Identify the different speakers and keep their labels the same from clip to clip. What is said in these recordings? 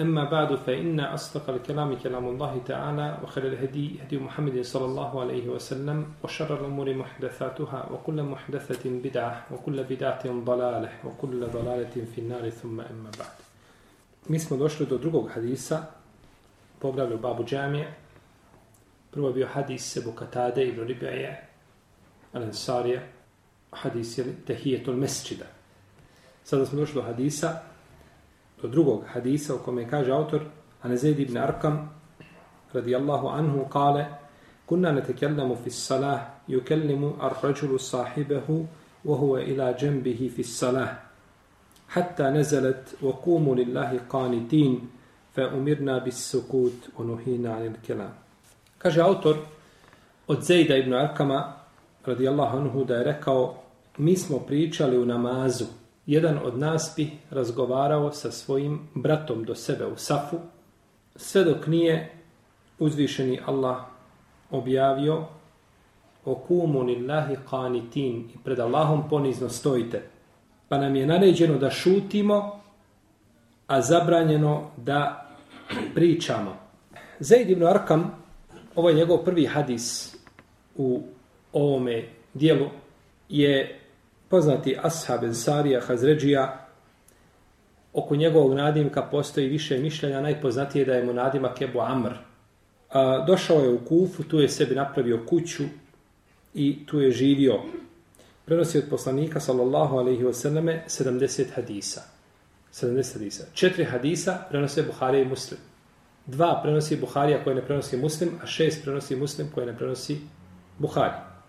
Speaker 1: أما بعد فإن أصدق الكلام كلام الله تعالى وخير الهدي هدي محمد صلى الله عليه وسلم وشر الأمور محدثاتها وكل محدثة بدعة وكل بدعة ضلالة وكل ضلالة في النار ثم أما بعد Mi smo došli do drugog hadisa, poglavlju Babu Džamije. Prvo je bio hadis Sebu Katade ibn Ribeje, Al-Ansarija, hadis je Tehijetul Mesčida. Sada smo došli do hadisa do drugog hadisa u kome kaže autor Anazid ibn Arkam radijallahu anhu kale kunna netekellamu fi salah yukellimu ar rajulu sahibehu wa huwa ila džembihi fi salah hatta nezalet wakumu lillahi qanitin fa umirna bis sukut unuhina anil kelam kaže autor od Zejda ibn Arkama radijallahu anhu da je rekao mi smo pričali u namazu jedan od nas bi razgovarao sa svojim bratom do sebe u Safu, sve dok nije uzvišeni Allah objavio o kumu lillahi qanitin i pred Allahom ponizno stojite. Pa nam je naređeno da šutimo, a zabranjeno da pričamo. Zaid ibn Arkam, ovo je njegov prvi hadis u ovome dijelu, je poznati ashab Ensarija Hazređija, oko njegovog nadimka postoji više mišljenja, najpoznatije da je mu nadimak Ebu Amr. A, došao je u Kufu, tu je sebi napravio kuću i tu je živio. Prenosi od poslanika, sallallahu alaihi wasallame, 70 hadisa. 70 hadisa. Četiri hadisa prenose Buharija i Muslim. Dva prenosi Buharija koje ne prenosi Muslim, a šest prenosi Muslim koje ne prenosi Buharija.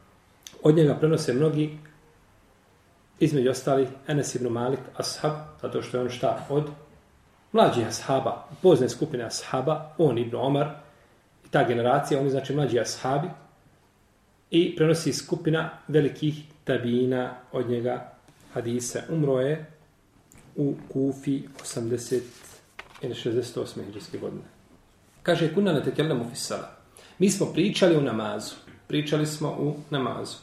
Speaker 1: Od njega prenose mnogi između ostali, Enes ibn Malik, ashab, zato što je on šta od mlađih ashaba, pozne skupine ashaba, on ibn Omar, i ta generacija, oni znači mlađi ashabi, i prenosi skupina velikih tabina od njega hadise. Umro je u Kufi 80 ili 68. hiđarske godine. Kaže, kuna ne tekelnemu fisala. Mi smo pričali u namazu. Pričali smo u namazu.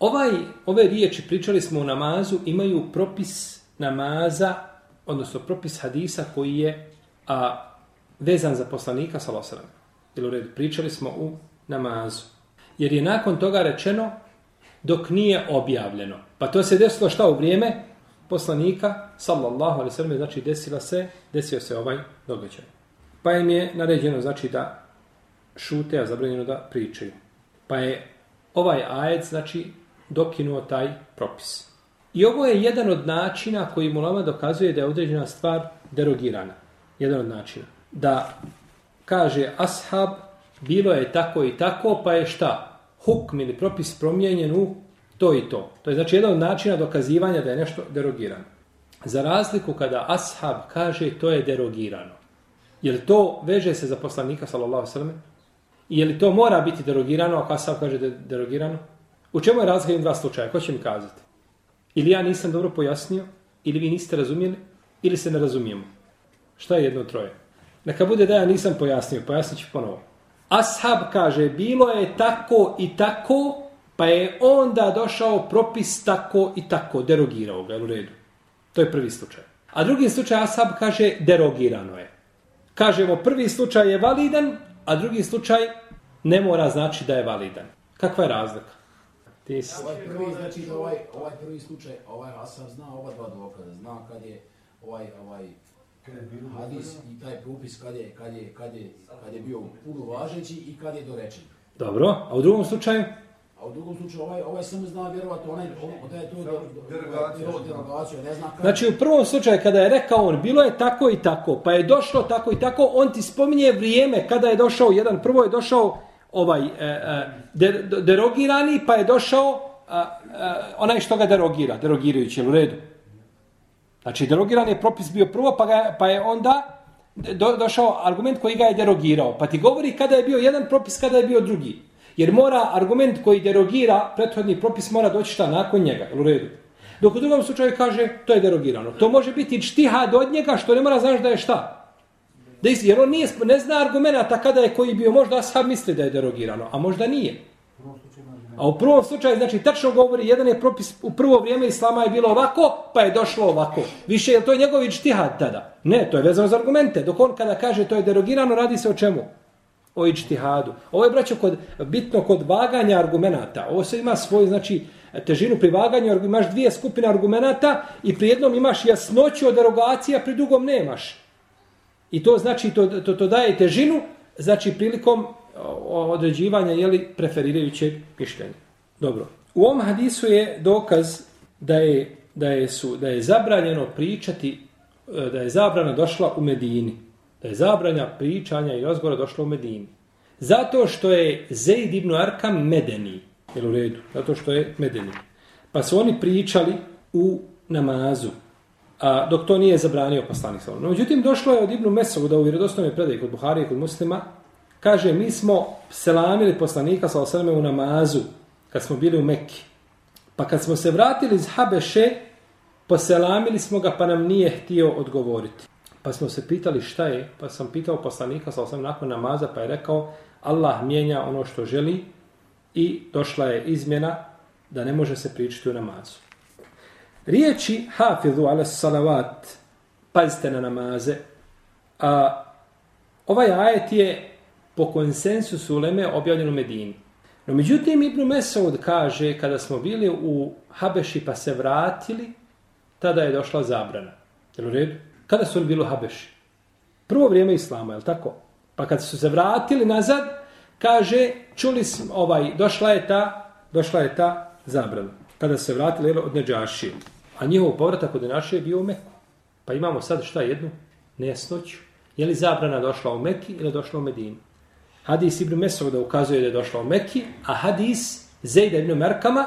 Speaker 1: Ovaj, ove riječi, pričali smo u namazu, imaju propis namaza, odnosno propis hadisa koji je a, vezan za poslanika, salosaram. Ili u redu, pričali smo u namazu. Jer je nakon toga rečeno dok nije objavljeno. Pa to se desilo šta u vrijeme poslanika, sallallahu alaihi sallam, znači desila se, desio se ovaj događaj. Pa im je naređeno, znači da šute, a zabranjeno da pričaju. Pa je ovaj ajet, znači, dokinuo taj propis. I ovo je jedan od načina koji Mulama dokazuje da je određena stvar derogirana. Jedan od načina. Da kaže ashab, bilo je tako i tako, pa je šta? Hukm ili propis promijenjen u to i to. To je znači jedan od načina dokazivanja da je nešto derogirano. Za razliku kada ashab kaže to je derogirano. Jer to veže se za poslanika sallallahu sallam? Je li to mora biti derogirano ako ashab kaže da je derogirano? U čemu je razlika dva slučaja? Ko će mi kazati? Ili ja nisam dobro pojasnio, ili vi niste razumijeli, ili se ne razumijemo. Šta je jedno troje? Neka bude da ja nisam pojasnio, pojasnit ću ponovo. Ashab kaže, bilo je tako i tako, pa je onda došao propis tako i tako, derogirao ga, u redu. To je prvi slučaj. A drugi slučaj, Ashab kaže, derogirano je. Kažemo, prvi slučaj je validan, a drugi slučaj ne mora znači da je validan. Kakva je razlika?
Speaker 2: Ti si... Ovaj prvi, znači, ovaj, ovaj prvi slučaj, ovaj Hasan zna ova dva dokaza, zna kad je ovaj, ovaj hadis i taj propis kad je, kad je, kad je, kad je bio puno važeći i kad je dorečen.
Speaker 1: Dobro, a u drugom slučaju?
Speaker 2: A u drugom slučaju ovaj, ovaj samo zna vjerovatno onaj, da je to derogacija, ne zna kad...
Speaker 1: Znači u prvom slučaju kada je rekao on, bilo je tako i tako, pa je došlo tako i tako, on ti spominje vrijeme kada je došao, jedan prvo je došao ovaj e, e, derogirani, pa je došao a, a, onaj što ga derogira, derogirajući, u redu. Znači, derogiran je propis bio prvo, pa, ga, pa je onda do, došao argument koji ga je derogirao. Pa ti govori kada je bio jedan propis, kada je bio drugi. Jer mora argument koji derogira prethodni propis mora doći šta nakon njega, u redu. Dok u drugom slučaju kaže to je derogirano. To može biti čtihad od njega što ne mora znaš da je šta. Da is, jer on nije, ne zna argumenta kada je koji bio, možda sad misli da je derogirano, a možda nije. A u prvom slučaju, znači, tačno govori, jedan je propis, u prvo vrijeme Islama je bilo ovako, pa je došlo ovako. Više, je to je njegovi čtihad tada? Ne, to je vezano za argumente. Dok on kada kaže to je derogirano, radi se o čemu? O ičtihadu. Ovo je, braćo, kod, bitno kod vaganja argumenta. Ovo se ima svoju, znači, težinu pri vaganju, imaš dvije skupine argumenta i pri jednom imaš jasnoću od derogacija, pri drugom nemaš. I to znači, to, to, to daje težinu, znači prilikom određivanja jeli, preferirajućeg mišljenja. Dobro. U ovom hadisu je dokaz da je, da je, su, da je zabranjeno pričati, e, da je zabrana došla u Medini. Da je zabranja pričanja i razgovora došla u Medini. Zato što je Zeid ibn Arkam Medeni. Jel u redu? Zato što je Medeni. Pa su oni pričali u namazu a, dok to nije zabranio poslanik sa No, međutim, došlo je od Ibnu da u vjerodostojnoj predaji kod Buhari i kod muslima, kaže, mi smo selamili poslanika sa osaleme u namazu kad smo bili u Mekki. Pa kad smo se vratili iz Habeše, poselamili smo ga pa nam nije htio odgovoriti. Pa smo se pitali šta je, pa sam pitao poslanika sa osam nakon namaza pa je rekao Allah mijenja ono što želi i došla je izmjena da ne može se pričati u namazu. Riječi hafizu ala salavat, pazite na namaze, a ovaj ajet je po konsensusu uleme objavljen u Medini. No međutim, Ibn Mesaud kaže, kada smo bili u Habeši pa se vratili, tada je došla zabrana. Jel u redu? Kada su bili u Habeši? Prvo vrijeme Islama, je tako? Pa kad su se vratili nazad, kaže, čuli smo, ovaj, došla je ta, došla je ta zabrana. Kada se vratili od Neđašije. A njihov povratak od naše je bio u Meku. Pa imamo sad šta jednu? Nesnoću. Je li zabrana došla u Meki ili došla u Medinu? Hadis Ibn Mesuda ukazuje da je došla u Meki, a hadis Zejda Ibn Merkama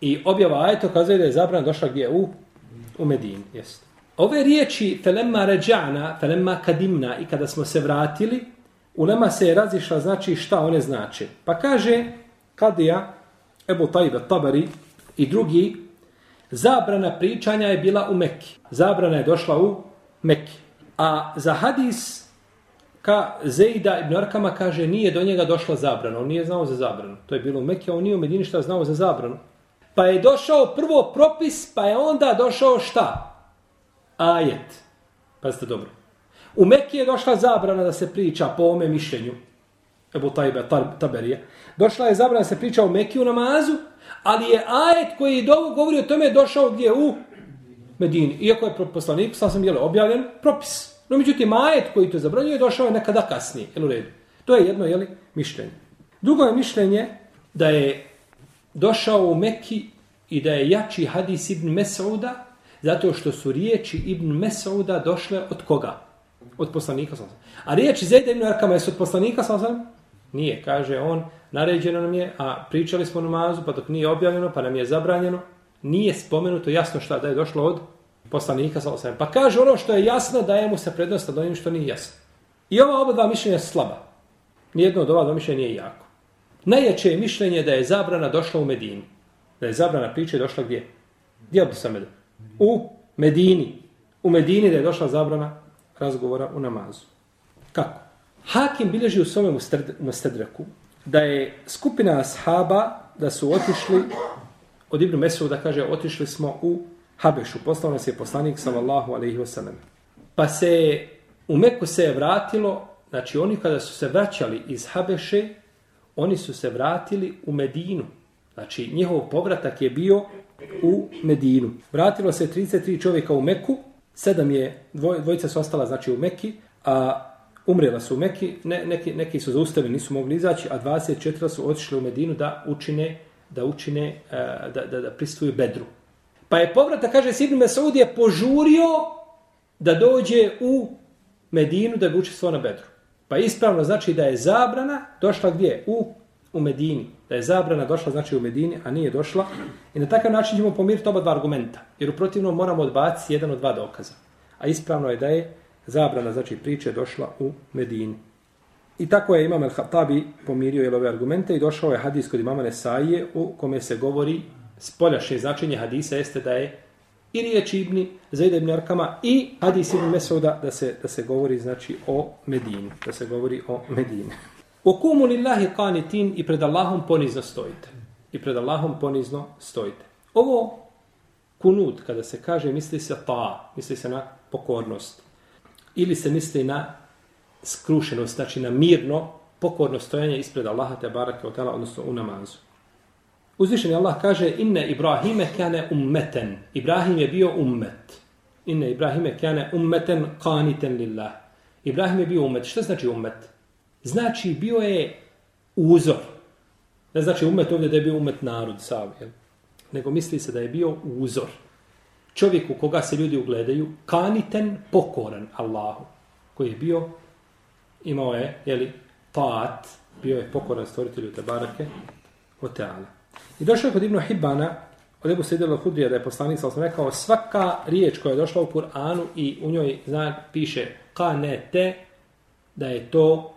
Speaker 1: i objava ajeta ukazuje da je zabrana došla gdje? U, u Medinu. Jest. Ove riječi felemma ređana, felemma kadimna i kada smo se vratili, ulema se je razišla znači šta one znače. Pa kaže Kadija, Ebu Tajbe Tabari i drugi Zabrana pričanja je bila u Mekki. Zabrana je došla u Mekki. A za hadis ka Zejda ibn Arkama kaže nije do njega došla zabrana. On nije znao za zabranu. To je bilo u Mekki, a on nije u Medini šta znao za zabranu. Pa je došao prvo propis, pa je onda došao šta? Ajet. Pazite dobro. U Mekki je došla zabrana da se priča po ome mišljenju. Ebu Tajbe, Taberija. Došla je zabrana da se priča u Mekki u namazu, Ali je ajet koji dovo govori o tome došao gdje u Medini. Iako je poslanik, sam sam jelo, objavljen propis. No međutim, ajet koji to zabranjuje došao je nekada kasnije. Jel u redu? To je jedno jeli, mišljenje. Drugo je mišljenje da je došao u Mekki i da je jači hadis Ibn Mesauda zato što su riječi Ibn Mesauda došle od koga? Od poslanika sam A riječi Zajda Ibn Arkama jesu od poslanika sam Nije, kaže on, naređeno nam je, a pričali smo namazu, pa dok nije objavljeno, pa nam je zabranjeno, nije spomenuto jasno šta da je došlo od poslanika sa. Pa kaže ono što je jasno, daje mu se prednost nad onim što nije jasno. I ova oba dva mišljenja je slaba. Nijedno od ova dva mišljenja nije jako. Najjače je mišljenje da je zabrana došla u Medini. Da je zabrana priče došla gdje? Gdje bi sam U Medini. U Medini da je došla zabrana razgovora u namazu. Kako? Hakim bilježi u svome mustedreku da je skupina ashaba da su otišli od Ibn Mesu da kaže otišli smo u Habešu. Poslao nas je poslanik sallallahu alaihi wasallam. Pa se u Meku se je vratilo, znači oni kada su se vraćali iz Habeše, oni su se vratili u Medinu. Znači njihov povratak je bio u Medinu. Vratilo se 33 čovjeka u Meku, sedam je, dvoj, dvojica su ostala znači u Meki, a umrela su u Meki, ne, neki, neki su zaustavili, nisu mogli izaći, a 24 su otišli u Medinu da učine, da učine, e, da, da, da pristuju Bedru. Pa je povrata, kaže Sidnu Mesaud, je požurio da dođe u Medinu da bi učestvo na Bedru. Pa ispravno znači da je zabrana došla gdje? U, u Medini. Da je zabrana došla znači u Medini, a nije došla. I na takav način ćemo pomiriti oba dva argumenta. Jer u protivnom moramo odbaciti jedan od dva dokaza. A ispravno je da je zabrana, znači priče, došla u Medini. I tako je Imam al-Hatabi pomirio jel, ove argumente i došao je hadis kod imama Nesaije u kome se govori spoljašnje značenje hadisa jeste da je i riječ Ibni Zaid ibn Arkama i hadis ibn Mesuda da se, da se govori znači o Medini. Da se govori o Medini. U kumu lillahi qanitin i pred Allahom ponizno stojite. I pred Allahom ponizno stojite. Ovo kunut, kada se kaže, misli se ta, misli se na pokornost. Ili se misli na skrušenost, znači na mirno, pokorno stojanje ispred Allaha te barake od tela, odnosno u namazu. Uzvišeni Allah kaže, inne Ibrahime kane ummeten. Ibrahim je bio ummet. Inne Ibrahime kane ummeten kaniten lillah. Ibrahim je bio ummet. Što znači ummet? Znači bio je uzor. Ne znači ummet ovdje da je bio ummet narod, sav, jel? nego misli se da je bio uzor. Čovjek u koga se ljudi ugledaju, kaniten, pokoran Allahu, koji je bio, imao je, jeli, taat, bio je pokoran stvoritelju Tebarake, o Teala. I došao je kod Ibnu Hibana, od Ebu Sejde Hudrija, da je poslanik, sam rekao, svaka riječ koja je došla u Kur'anu i u njoj zna, piše kanete, da je to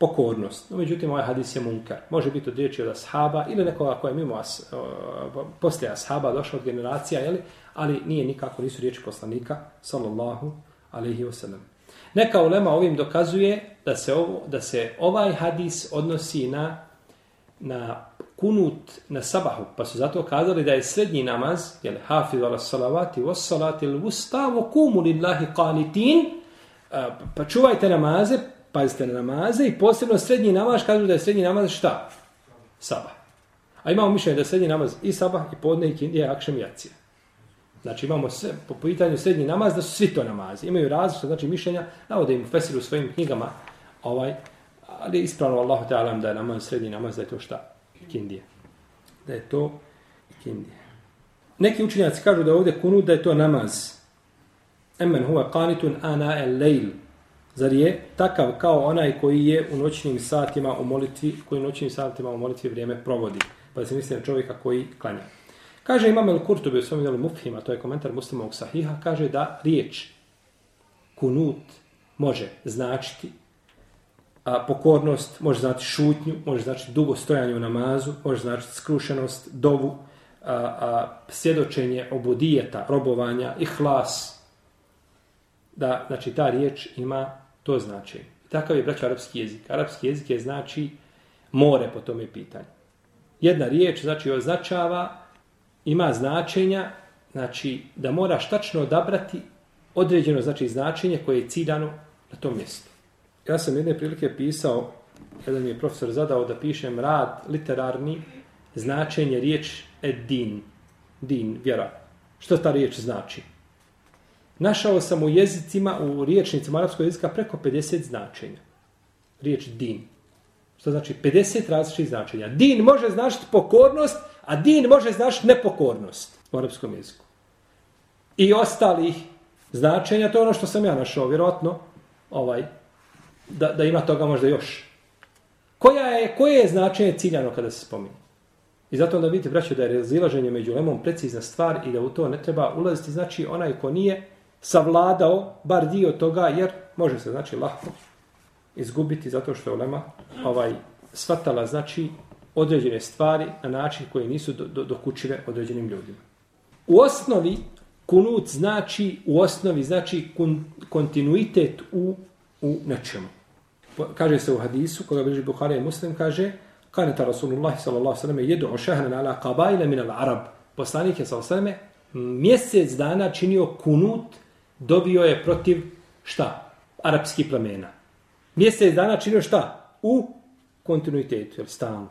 Speaker 1: pokornost. No, međutim, ovaj hadis je munkar. Može biti od riječi od ashaba ili nekoga koja je mimo as, uh, poslije ashaba došla od generacija, jeli? ali nije nikako, nisu riječi poslanika, sallallahu alaihi wasallam. Neka ulema ovim dokazuje da se, ovo, da se ovaj hadis odnosi na, na kunut na sabahu, pa su zato kazali da je srednji namaz, jel, hafiz ala salavati, was salati, l-vusta, kumu lillahi qanitin, pa čuvajte namaze, pazite na namaze i posebno srednji namaz, kažu da je srednji namaz šta? Sabah. A imamo mišljenje da je srednji namaz i sabah, i podne, i kindija, i akšem, i acija. Znači imamo sve, po pitanju srednji namaz, da su svi to namazi. Imaju različite znači, mišljenja, navode im Fesir u svojim knjigama, ovaj, ali je ispravno Allahu Teala da je namaz, srednji namaz, da je to šta? Kindija. Da je to kindija. Neki učinjaci kažu da ovdje kunu da je to namaz. Emen huwa qanitun ana el-lejl. Zar je takav kao onaj koji je u noćnim satima u molitvi, koji u noćnim satima u molitvi vrijeme provodi. Pa se misli na čovjeka koji klanja. Kaže Imam el-Kurtubi u svom djelu Mufhima, to je komentar muslimovog sahiha, kaže da riječ kunut može značiti a, pokornost, može znači šutnju, može znači dugo stojanje u namazu, može znači skrušenost, dovu, a, a, svjedočenje obudijeta, robovanja, ihlas, da znači ta riječ ima to znači. I takav je braćo arapski jezik. Arapski jezik je znači more po tome pitanju. Jedna riječ znači označava, ima značenja, znači da moraš tačno odabrati određeno znači značenje koje je ciljano na tom mjestu. Ja sam jedne prilike pisao, jedan mi je profesor zadao da pišem rad literarni, značenje riječ edin, din, vjera. Što ta riječ znači? Našao sam u jezicima, u riječnicima arapskog jezika preko 50 značenja. Riječ din. Što znači 50 različitih značenja. Din može značiti pokornost, a din može značiti nepokornost u arapskom jeziku. I ostalih značenja, to je ono što sam ja našao, vjerojatno, ovaj, da, da ima toga možda još. Koja je, koje je značenje ciljano kada se spominje? I zato onda vidite, braćo, da je razilaženje među lemom precizna stvar i da u to ne treba ulaziti, znači onaj ko nije savladao bar dio toga, jer može se, znači, lahko izgubiti zato što je Olema ovaj, svatala, znači, određene stvari na način koji nisu do, do, dokučile određenim ljudima. U osnovi, kunut znači, u osnovi znači kun, kontinuitet u, u nečemu kaže se u hadisu, koga bliži Buhari i Muslim, kaže, kaneta Rasulullah sallallahu jedu o šehran ala qabajle min al Arab. Poslanik je s.a.v. mjesec dana činio kunut, dobio je protiv šta? Arapski plemena. Mjesec dana činio šta? U kontinuitetu, jel stalno.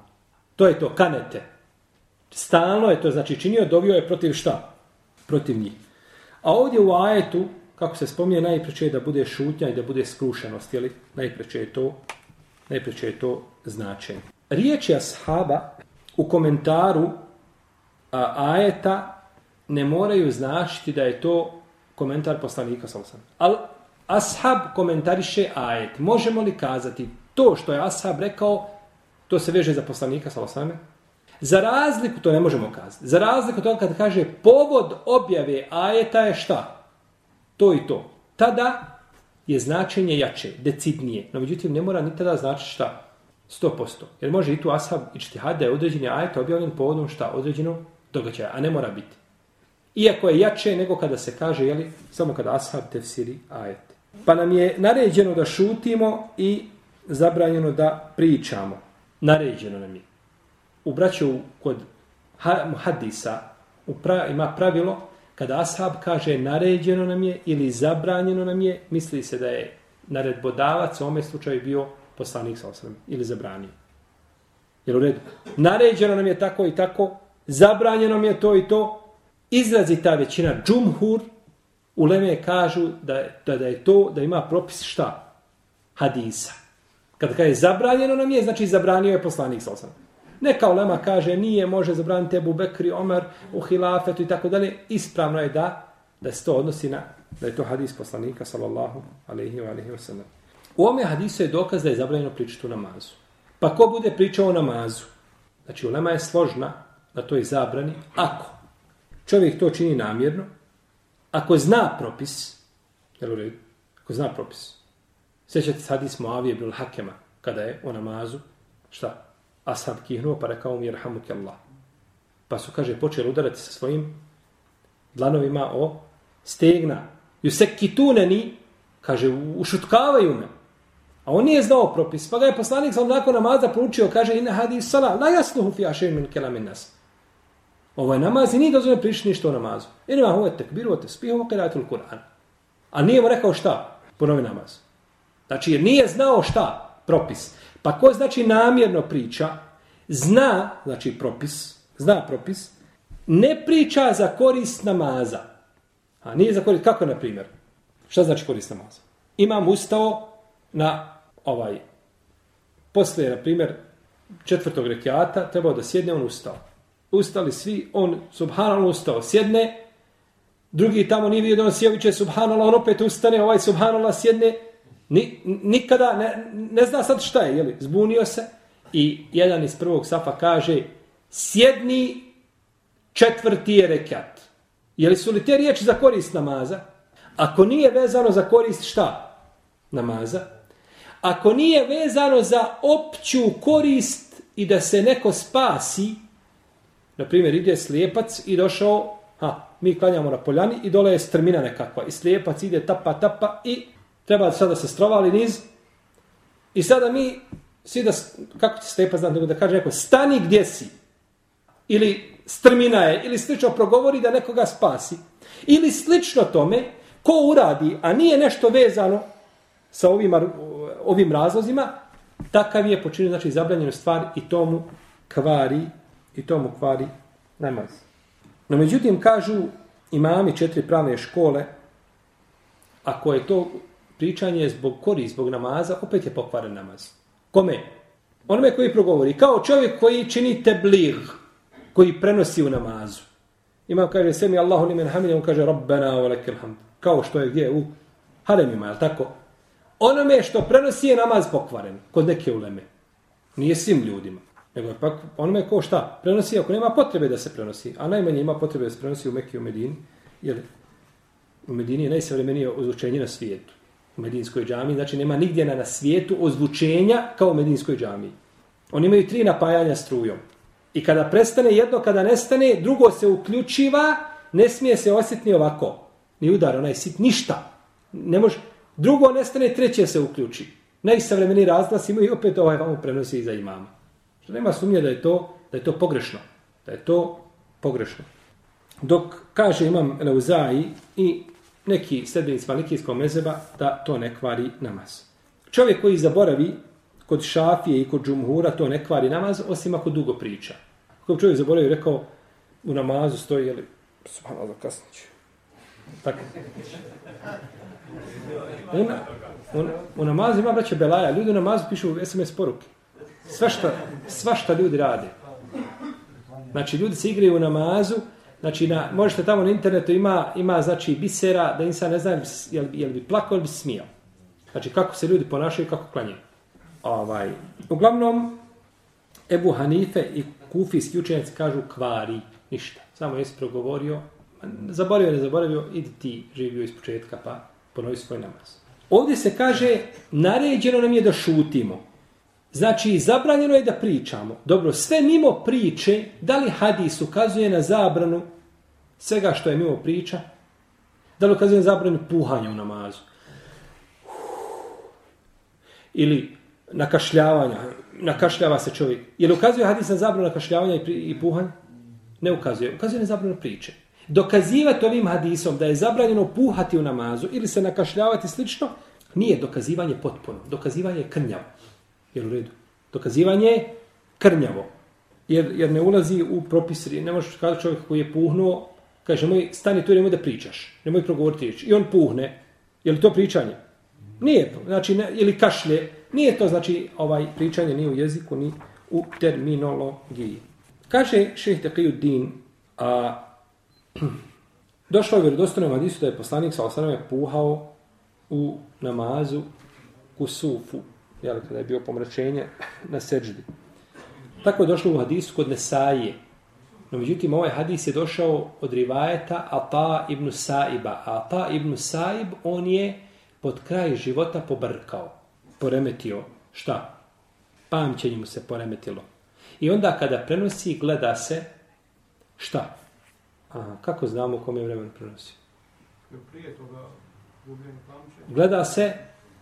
Speaker 1: To je to, kanete. Stalno je to, znači činio, dobio je protiv šta? Protiv njih. A ovdje u ajetu, kako se spominje, najpreće je da bude šutnja i da bude skrušenost, jeli? Najpreće je to, najpreće je to značenje. Riječ je ashaba u komentaru a, ajeta ne moraju značiti da je to komentar poslanika Salosan. Al ashab komentariše ajet. Možemo li kazati to što je ashab rekao, to se veže za poslanika Salosan? Za razliku, to ne možemo kazati, za razliku toga kad kaže povod objave ajeta je šta? to i to. Tada je značenje jače, decidnije. No međutim, ne mora ni tada znači šta? 100%. Jer može i tu ashab i čtihad da je određeni ajet objavljen povodom šta? Određenog događaja, a ne mora biti. Iako je jače nego kada se kaže, jeli, samo kada ashab tefsiri ajet. Pa nam je naređeno da šutimo i zabranjeno da pričamo. Naređeno nam je. U braću kod hadisa u pra, ima pravilo kada ashab kaže naređeno nam je ili zabranjeno nam je, misli se da je naredbodavac u ome slučaju bio poslanik sa osrem ili zabranio. Jer u redu. Naređeno nam je tako i tako, zabranjeno nam je to i to, izrazi ta većina džumhur, u Leme kažu da, da, da je to, da ima propis šta? Hadisa. Kada kaže zabranjeno nam je, znači zabranio je poslanik sa osam. Neka ulema kaže nije, može zabraniti Ebu Bekri, Omer u hilafetu i tako dalje. Ispravno je da, da se to odnosi na, da je to hadis poslanika, sallallahu alaihi wa alaihi wa sallam. U ome hadisu je dokaz da je zabranjeno pričati u namazu. Pa ko bude pričao o namazu? Znači, ulema je složna da to je zabrani. Ako čovjek to čini namjerno, ako zna propis, jel u redu, ako zna propis, sjećate se hadis Moavije bil Hakema, kada je o namazu, šta? Ashab kihnuo pa rekao mi jerhamuke Allah. Pa su, kaže, počeli udarati sa svojim dlanovima o stegna. Ju se kaže, ušutkavaju me. A on nije znao propis. Pa ga je poslanik sam nakon namaza poručio, kaže, ina hadis sala, la jasnuhu fi ašer min kelamin nas. Ovaj namaz i nije dozvoljeno pričati ništa o namazu. Ine ma huve tekbiru, te spihu, kiratul Kur'an. A nije mu rekao šta? Ponovi namaz. Znači, jer nije znao šta? Propis. Pa ko znači namjerno priča, zna, znači propis, zna propis, ne priča za korist namaza. A nije za korist, kako na primjer? Šta znači korist namaza? Imam ustao na ovaj, posle, na primjer, četvrtog rekiata, trebao da sjedne, on ustao. Ustali svi, on subhanallah ustao, sjedne, drugi tamo nije vidio da on sjeviće subhanallah, on opet ustane, ovaj subhanallah sjedne, Ni, nikada ne, ne zna sad šta je, jeli, zbunio se i jedan iz prvog safa kaže sjedni četvrti je rekat. Jeli su li te riječi za korist namaza? Ako nije vezano za korist šta? Namaza. Ako nije vezano za opću korist i da se neko spasi, na primjer ide slijepac i došao, ha, mi klanjamo na poljani i dole je strmina nekakva. I slijepac ide tapa tapa i treba sada se strovali niz. I sada mi svi da, kako će slijepac znati, nego da kaže neko, stani gdje si, ili strmina je, ili slično progovori da nekoga spasi, ili slično tome, ko uradi, a nije nešto vezano sa ovim, ovim razlozima, takav je počinio, znači, zabranjenu stvar i tomu kvari, i tomu kvari namaz. No, međutim, kažu imami četiri pravne škole, ako je to pričanje zbog kori, zbog namaza, opet je pokvaren namaz. Kome? Onome koji progovori. Kao čovjek koji čini teblir, koji prenosi u namazu. Ima kaže, sve mi Allahu nimen hamid, on kaže, Rabbena wa lekel hamd. Kao što je gdje u haremima, je tako? Onome što prenosi je namaz pokvaren, kod neke uleme. Nije svim ljudima. Nego je pak onome ko šta? Prenosi ako nema potrebe da se prenosi. A najmanje ima potrebe da se prenosi u Mekiju i u Medini. Jer u Medini je najsavremenije ozvučenje na svijetu u Medinskoj džami, znači nema nigdje na, na svijetu ozvučenja kao u Medinskoj džami. Oni imaju tri napajanja strujom. I kada prestane jedno, kada nestane, drugo se uključiva, ne smije se osjetiti ovako. Ni udar, onaj sit, ništa. Ne može. Drugo nestane, treće se uključi. Najsavremeni razglas imaju i opet ovaj vam prenosi iza imama. Što nema sumnje da je to, da je to pogrešno. Da je to pogrešno. Dok kaže imam Leuzai i neki sredbenic malikijskog mezeba da to ne kvari namaz. Čovjek koji zaboravi kod šafije i kod džumhura to ne kvari namaz, osim ako dugo priča. Ako čovjek zaboravi rekao u namazu stoji, jeli, subhanallah, kasnić. Tako. U, u, u namazu ima braće Belaja, ljudi u namazu pišu SMS poruke. Sva šta, sva šta ljudi rade. Znači, ljudi se igraju u namazu, Znači, na, možete tamo na internetu ima, ima znači, bisera da insan ne zna je jel je li bi plako ili bi smijao. Znači, kako se ljudi ponašaju kako klanjaju. Ovaj. Uglavnom, Ebu Hanife i kufijski učenjaci kažu kvari, ništa. Samo jesi progovorio, zaboravio, ne zaboravio, idi ti živio iz početka pa ponovi svoj namaz. Ovdje se kaže, naređeno nam je da šutimo. Znači, zabranjeno je da pričamo. Dobro, sve mimo priče, da li hadis ukazuje na zabranu svega što je mimo priča? Da li ukazuje na zabranu puhanja u namazu? Ili nakašljavanja, nakašljava se čovjek. Je li ukazuje hadis na zabranu nakašljavanja i, i puhanja? Ne ukazuje. Ukazuje na zabranu priče. Dokazivati ovim hadisom da je zabranjeno puhati u namazu ili se nakašljavati slično, nije dokazivanje potpuno. Dokazivanje je krnjavo. Jer u redu? Dokazivanje je krnjavo. Jer, jer ne ulazi u propis. Ne možeš kada čovjek koji je puhnuo, kaže, moj, stani tu i nemoj da pričaš. Nemoj progovoriti riječ. I on puhne. Je li to pričanje? Nije to. Znači, ne, ili kašlje. Nije to, znači, ovaj pričanje ni u jeziku, ni u terminologiji. Kaže šeheh Taqiyuddin, a došlo je vjerodostojno hadisu da je poslanik sa osaname puhao u namazu kusufu, jel, kada je bio pomračenje na seđdi. Tako je došlo u hadisu kod Nesaije. No, međutim, ovaj hadis je došao od rivajeta Ata ibn Saiba. Ata ibn Saib, on je pod kraj života pobrkao, poremetio. Šta? Pamćenje mu se poremetilo. I onda kada prenosi, gleda se šta? Aha, kako znamo u kom je vremen prenosi?
Speaker 3: Prije toga
Speaker 1: Gleda se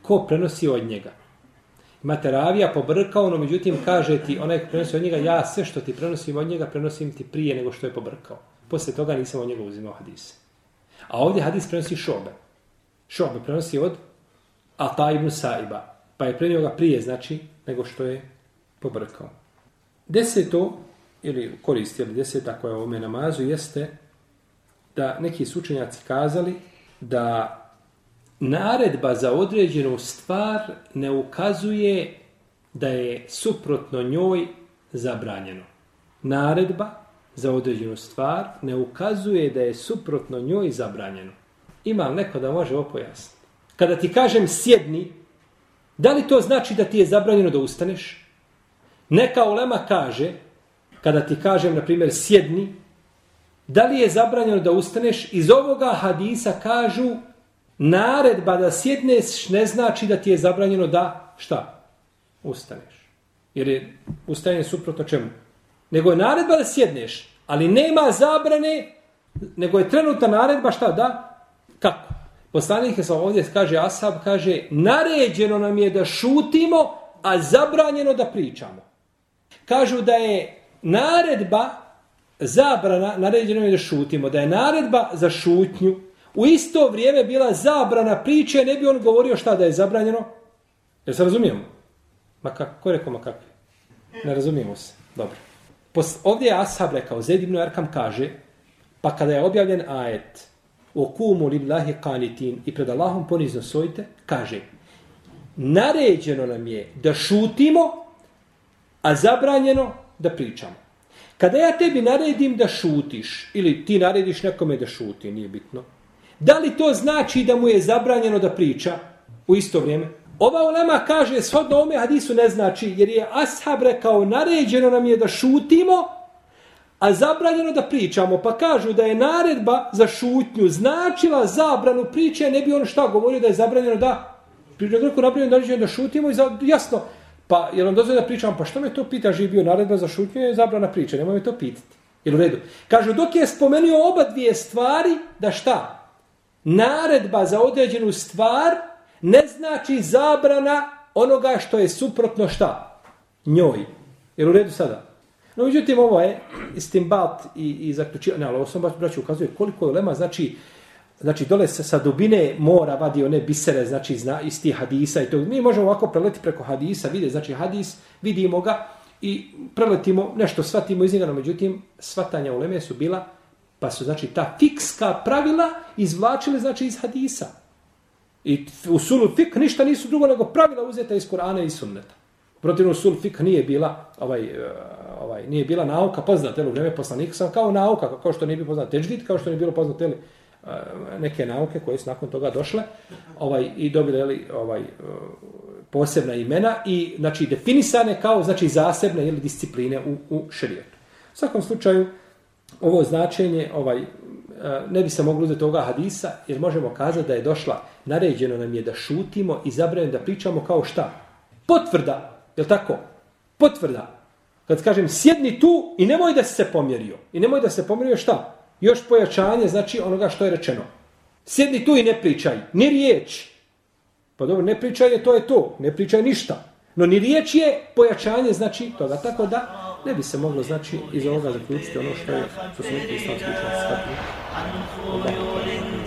Speaker 1: ko prenosi od njega. Materavija pobrkao, no međutim kaže ti, onaj ko prenosi od njega, ja sve što ti prenosim od njega, prenosim ti prije nego što je pobrkao. Poslije toga nisam od njega uzimao hadise. A ovdje hadis prenosi šobe. Šobe prenosi od Ata ibn Saiba. Pa je prenio ga prije, znači, nego što je pobrkao. Deseto, ili koristi, ili deseta koja je ovome namazu, jeste da neki sučenjaci kazali da naredba za određenu stvar ne ukazuje da je suprotno njoj zabranjeno. Naredba za određenu stvar ne ukazuje da je suprotno njoj zabranjeno. Ima li neko da može ovo pojasniti? Kada ti kažem sjedni, da li to znači da ti je zabranjeno da ustaneš? Neka ulema kaže, kada ti kažem, na primjer, sjedni, da li je zabranjeno da ustaneš? Iz ovoga hadisa kažu, naredba da sjedneš ne znači da ti je zabranjeno da, šta? Ustaneš. Jer je ustajanje suprotno čemu? Nego je naredba da sjedneš, ali nema zabrane, nego je trenutna naredba šta? Da? Kako? Poslanik je sam ovdje kaže, Asab kaže, naređeno nam je da šutimo, a zabranjeno da pričamo. Kažu da je naredba zabrana, naređeno je da šutimo, da je naredba za šutnju u isto vrijeme bila zabrana priče, ne bi on govorio šta da je zabranjeno. Jel se razumijemo? Ma kako, ko je rekao ma kako? Ne razumijemo se. Dobro. Pos, ovdje je Ashab rekao, Zed ibn Arkam kaže, pa kada je objavljen ajet, o kumu lillahi kanitin i pred Allahom ponizno sojite, kaže, naređeno nam je da šutimo, a zabranjeno da pričamo. Kada ja tebi naredim da šutiš, ili ti narediš nekome da šuti, nije bitno, Da li to znači da mu je zabranjeno da priča u isto vrijeme? Ova ulema kaže, shodno ome hadisu ne znači, jer je ashab rekao, naređeno nam je da šutimo, a zabranjeno da pričamo. Pa kažu da je naredba za šutnju značila zabranu priče, ne bi on šta govorio da je zabranjeno da pričamo. greku napravljeno naređeno da šutimo i za, jasno, pa jer on dozvoljeno da pričamo, pa što me to pita, živi bio naredba za šutnju, je zabrana priče, nemoj me to pitati. Jel u redu? Kažu, dok je spomenuo oba dvije stvari, da šta? Naredba za određenu stvar ne znači zabrana onoga što je suprotno šta? Njoj. Jer u redu sada? No, međutim, ovo je istimbat i, i zaključivanje, ali ovo sam baš braću ukazuje koliko je lema, znači, znači dole se sa dubine mora vadi one bisere, znači zna, iz tih hadisa i to. Mi možemo ovako preleti preko hadisa, vide, znači hadis, vidimo ga i preletimo, nešto shvatimo iz njega, no međutim, shvatanja u leme su bila Pa su, znači, ta fikska pravila izvlačili, znači, iz hadisa. I u sulu fik ništa nisu drugo nego pravila uzeta iz Kur'ana i sunneta. Protivno sul fik nije bila ovaj, eh, ovaj, nije bila nauka poznata u vrijeme poslanika sam kao nauka, kao što nije bilo poznat teđvid, kao što nije bilo poznat eh, neke nauke koje su nakon toga došle ovaj, i dobile li, ovaj, eh, posebna imena i znači definisane kao znači zasebne ili discipline u, u šerijetu. U svakom slučaju, ovo značenje ovaj e, ne bi se moglo uzeti toga hadisa, jer možemo kazati da je došla, naređeno nam je da šutimo i zabranjeno da pričamo kao šta? Potvrda, je li tako? Potvrda. Kad kažem sjedni tu i nemoj da si se pomjerio. I nemoj da se pomjerio šta? Još pojačanje znači onoga što je rečeno. Sjedni tu i ne pričaj. Ni riječ. Pa dobro, ne pričaj, je to je to. Ne pričaj ništa. No ni riječ je pojačanje znači toga. Tako da ne bi se moglo znači iz ovoga zaključiti ono što je što su neki islamski učenci shvatili.